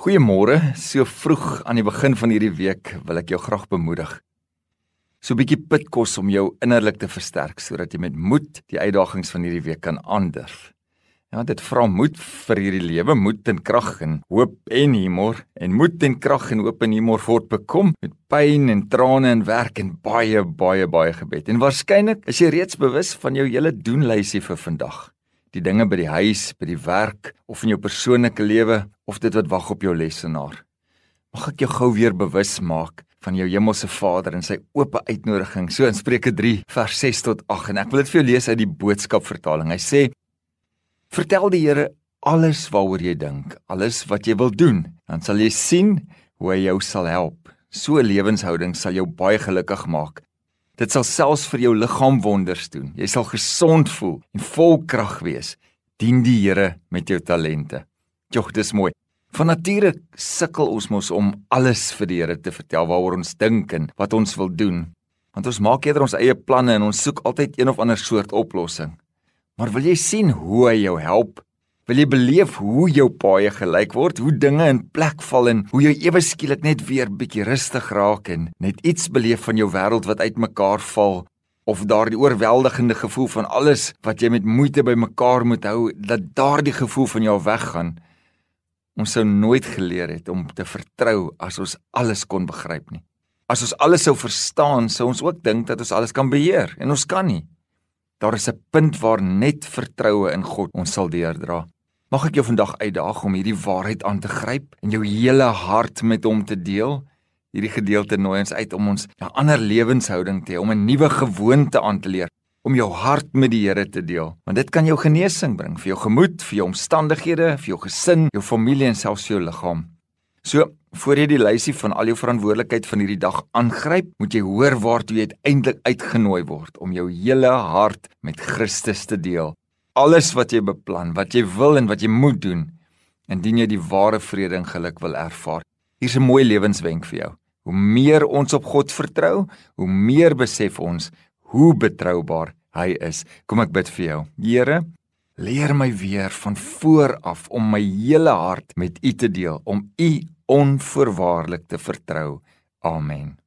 Goeiemôre. So vroeg aan die begin van hierdie week wil ek jou graag bemoedig. So 'n bietjie pitkos om jou innerlik te versterk sodat jy met moed die uitdagings van hierdie week kan aandurf. Ja, dit vra moed vir hierdie lewe, moed en krag en hoop en humor en moed en krag en hoop en humor voortbekom met pyn en trane en werk en baie baie baie gebed. En waarskynlik is jy reeds bewus van jou hele doenlysie vir vandag die dinge by die huis, by die werk of in jou persoonlike lewe of dit wat wag op jou lesenaar. Mag ek jou gou weer bewus maak van jou hemelse Vader en sy oop uitnodiging. So in Spreuke 3 vers 6 tot 8 en ek wil dit vir jou lees uit die boodskap vertaling. Hy sê: Vertel die Here alles waaroor jy dink, alles wat jy wil doen, dan sal jy sien hoe hy jou sal help. So 'n lewenshouding sal jou baie gelukkig maak Dit sal selfs vir jou liggaam wonders doen. Jy sal gesond voel en vol krag wees. Dien die Here met jou talente. Jogg, dis mooi. Van nature sukkel ons mos om alles vir die Here te vertel waaroor ons dink en wat ons wil doen. Want ons maak eerder ons eie planne en ons soek altyd een of ander soort oplossing. Maar wil jy sien hoe hy jou help Wil jy beleef hoe jou paaie gelyk word, hoe dinge in plek val en hoe jy ewe skielik net weer bietjie rustig raak en net iets beleef van jou wêreld wat uitmekaar val of daardie oorweldigende gevoel van alles wat jy met moeite bymekaar moet hou, dat daardie gevoel van jou weggaan. Ons sou nooit geleer het om te vertrou as ons alles kon begryp nie. As ons alles sou verstaan, sou ons ook dink dat ons alles kan beheer en ons kan nie. Daar is 'n punt waar net vertroue in God ons sal deurdra. Mag ek jou vandag uitdaag om hierdie waarheid aan te gryp en jou hele hart met hom te deel. Hierdie gedeelte nooi ons uit om ons 'n ander lewenshouding te hê, om 'n nuwe gewoonte aan te leer, om jou hart met die Here te deel. Want dit kan jou genesing bring vir jou gemoed, vir jou omstandighede, vir jou gesin, jou familie en selfs jou liggaam. So, voor jy die lysie van al jou verantwoordelikheid van hierdie dag aangryp, moet jy hoor waartoe jy uiteindelik uitgenooi word om jou hele hart met Christus te deel alles wat jy beplan, wat jy wil en wat jy moet doen, indien jy die ware vrede en geluk wil ervaar. Hier's 'n mooi lewenswenk vir jou. Hoe meer ons op God vertrou, hoe meer besef ons hoe betroubaar hy is. Kom ek bid vir jou. Here, leer my weer van voor af om my hele hart met U te deel, om U onvoorwaardelik te vertrou. Amen.